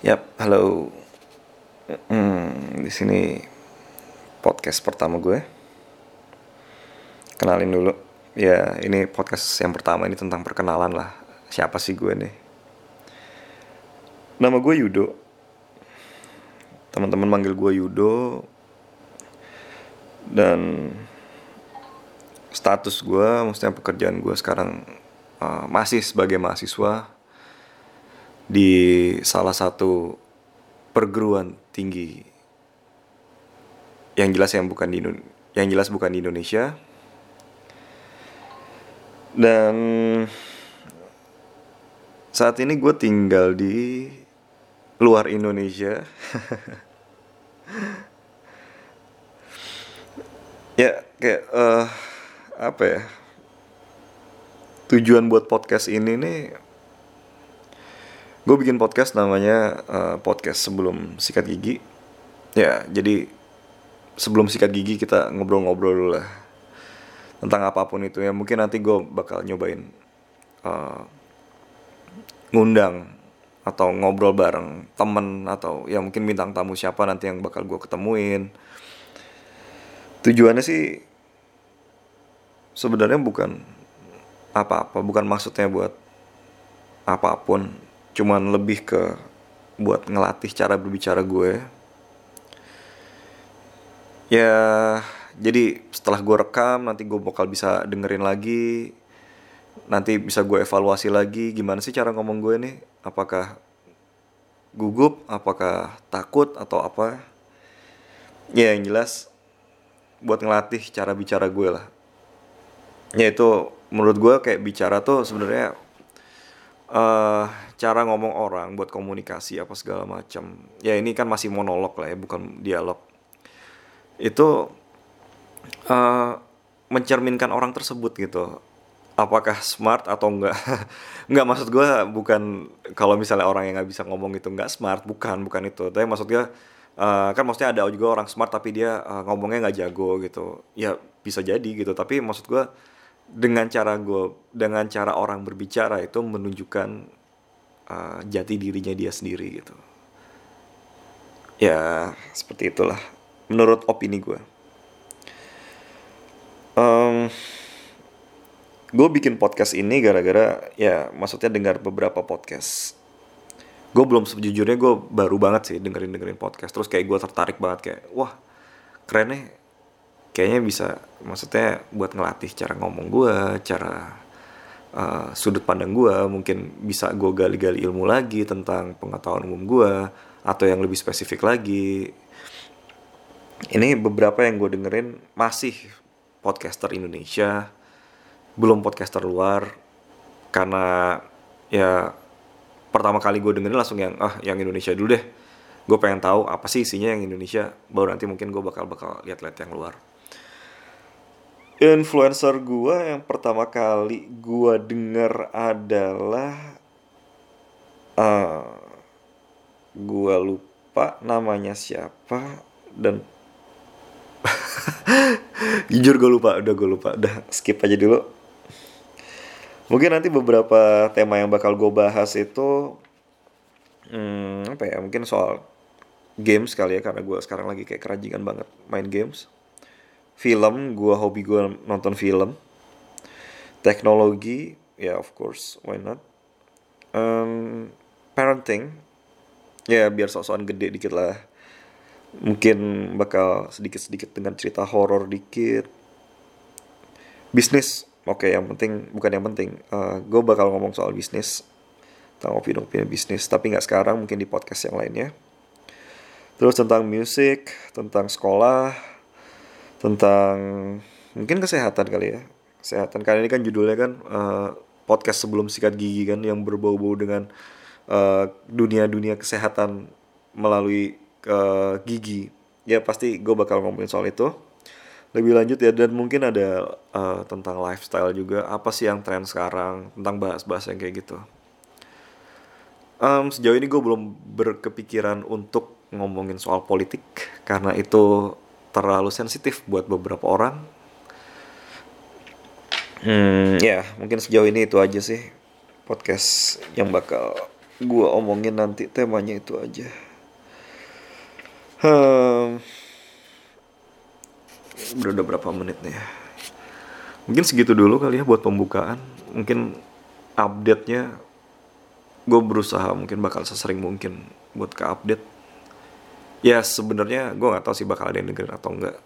Yap, halo. Hmm, di sini podcast pertama gue. Kenalin dulu. Ya, ini podcast yang pertama ini tentang perkenalan lah. Siapa sih gue nih? Nama gue Yudo. Teman-teman manggil gue Yudo. Dan status gue, maksudnya pekerjaan gue sekarang uh, masih sebagai mahasiswa di salah satu perguruan tinggi yang jelas yang bukan di yang jelas bukan di Indonesia. Dan saat ini gue tinggal di luar Indonesia. Ya kayak uh, apa ya? Tujuan buat podcast ini nih gue bikin podcast namanya uh, podcast sebelum sikat gigi. Ya jadi sebelum sikat gigi kita ngobrol-ngobrol dulu lah tentang apa pun itu. Ya mungkin nanti gue bakal nyobain uh, ngundang atau ngobrol bareng temen atau ya mungkin bintang tamu siapa nanti yang bakal gue ketemuin. Tujuannya sih sebenarnya bukan apa-apa bukan maksudnya buat apa pun cuman lebih ke buat ngelatih cara berbicara gue. Ya jadi setelah gue rekam nanti gue bakal bisa dengerin lagi. Nanti bisa gue evaluasi lagi gimana sih cara ngomong gue nih? Apakah gugup apakah takut atau apa? Ya yang jelas buat ngelatih cara bicara gue lah. Ya itu menurut gue kayak bicara tuh sebenarnya uh, cara ngomong orang buat komunikasi apa segala macam. Ya ini kan masih monolog lah ya bukan dialog. Itu uh, mencerminkan orang tersebut gitu. Apakah smart atau enggak? Enggak maksud gue bukan kalau misalnya orang yang nggak bisa ngomong itu enggak smart bukan bukan itu. Tapi maksudnya uh, kan maksudnya ada juga orang smart tapi dia uh, ngomongnya nggak jago gitu. Ya bisa jadi gitu. Tapi maksud gue dengan cara gue dengan cara orang berbicara itu menunjukkan uh, jati dirinya dia sendiri gitu. Ya seperti itulah menurut opini gue um, gue bikin podcast ini gara-gara ya maksudnya dengar beberapa podcast. Gue belum sejujurnya gue baru banget sih dengerin dengerin podcast. Terus kayak gue tertarik banget kayak wah keren nih. Kayaknya bisa maksudnya buat ngelatih cara ngomong gue cara uh, sudut pandang gue mungkin bisa gue gali-gali ilmu lagi tentang pengetahuan umum gue atau yang lebih spesifik lagi. Ini beberapa yang gue dengerin masih podcaster Indonesia belum podcaster luar karena ya pertama kali gue dengerin langsung yang ah yang Indonesia dulu deh. Gue pengen tahu apa sih isinya yang Indonesia baru nanti mungkin gue bakal bakal lihat-lihat yang luar influencer gue yang pertama kali gue denger adalah uh, gue lupa namanya siapa dan jujur gue lupa udah gue lupa udah skip aja dulu. Mungkin nanti beberapa tema yang bakal gue bahas itu hmm, apa ya mungkin soal games kali ya karena gue sekarang lagi kayak kerajingan banget main games film gue hobi gue nonton film. Teknologi ya yeah, of course why not? Um, parenting. Ya yeah, biar sok-sokan gede dikit lah. Mungkin bakal sedikit-sedikit dengan cerita horor dikit. Bisnis. Oke okay, yang penting bukan yang penting. Uh, eh, gue bakal ngomong soal bisnis. Tentang opini-opini bisnis tapi nggak sekarang mungkin di podcast yang lainnya. Terus tentang musik tentang sekolah tentang mungkin kesehatan kali ya. Kesehatan. Kali ini kan judulnya kan uh, podcast sebelum sikat gigi kan yang berbau-bau dengan uh, dunia-dunia kesehatan melalui uh, gigi. Ya pasti gue bakal ngomongin soal itu. Lebih lanjut ya dan mungkin ada uh, tentang lifestyle juga. Apa sih yang tren sekarang? Tentang bahas-bahas yang kayak gitu. Um, sejauh ini gue belum berkepikiran untuk ngomongin soal politik. Karena itu terlalu sensitif buat beberapa orang. Hmm, ya mungkin sejauh ini itu aja sih podcast yang bakal gue omongin nanti temanya itu aja. Hmm, udah, udah berapa menit nih ya? Mungkin segitu dulu kali ya buat pembukaan. Mungkin update nya gue berusaha mungkin bakal sesering mungkin buat ke update ya sebenarnya gue nggak tahu sih bakal ada yang dengerin atau enggak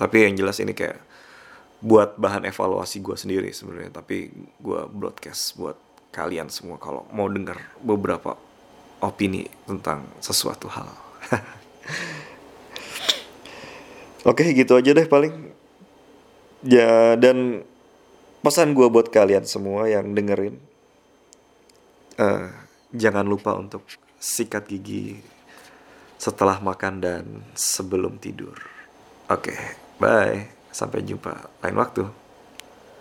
tapi yang jelas ini kayak buat bahan evaluasi gue sendiri sebenarnya. Tapi gue broadcast buat kalian semua kalau mau dengar beberapa opini tentang sesuatu hal. Oke gitu aja deh paling. Ya dan pesan gue buat kalian semua yang dengerin uh, jangan lupa untuk sikat gigi setelah makan dan sebelum tidur. Oke, okay, bye. Sampai jumpa lain waktu.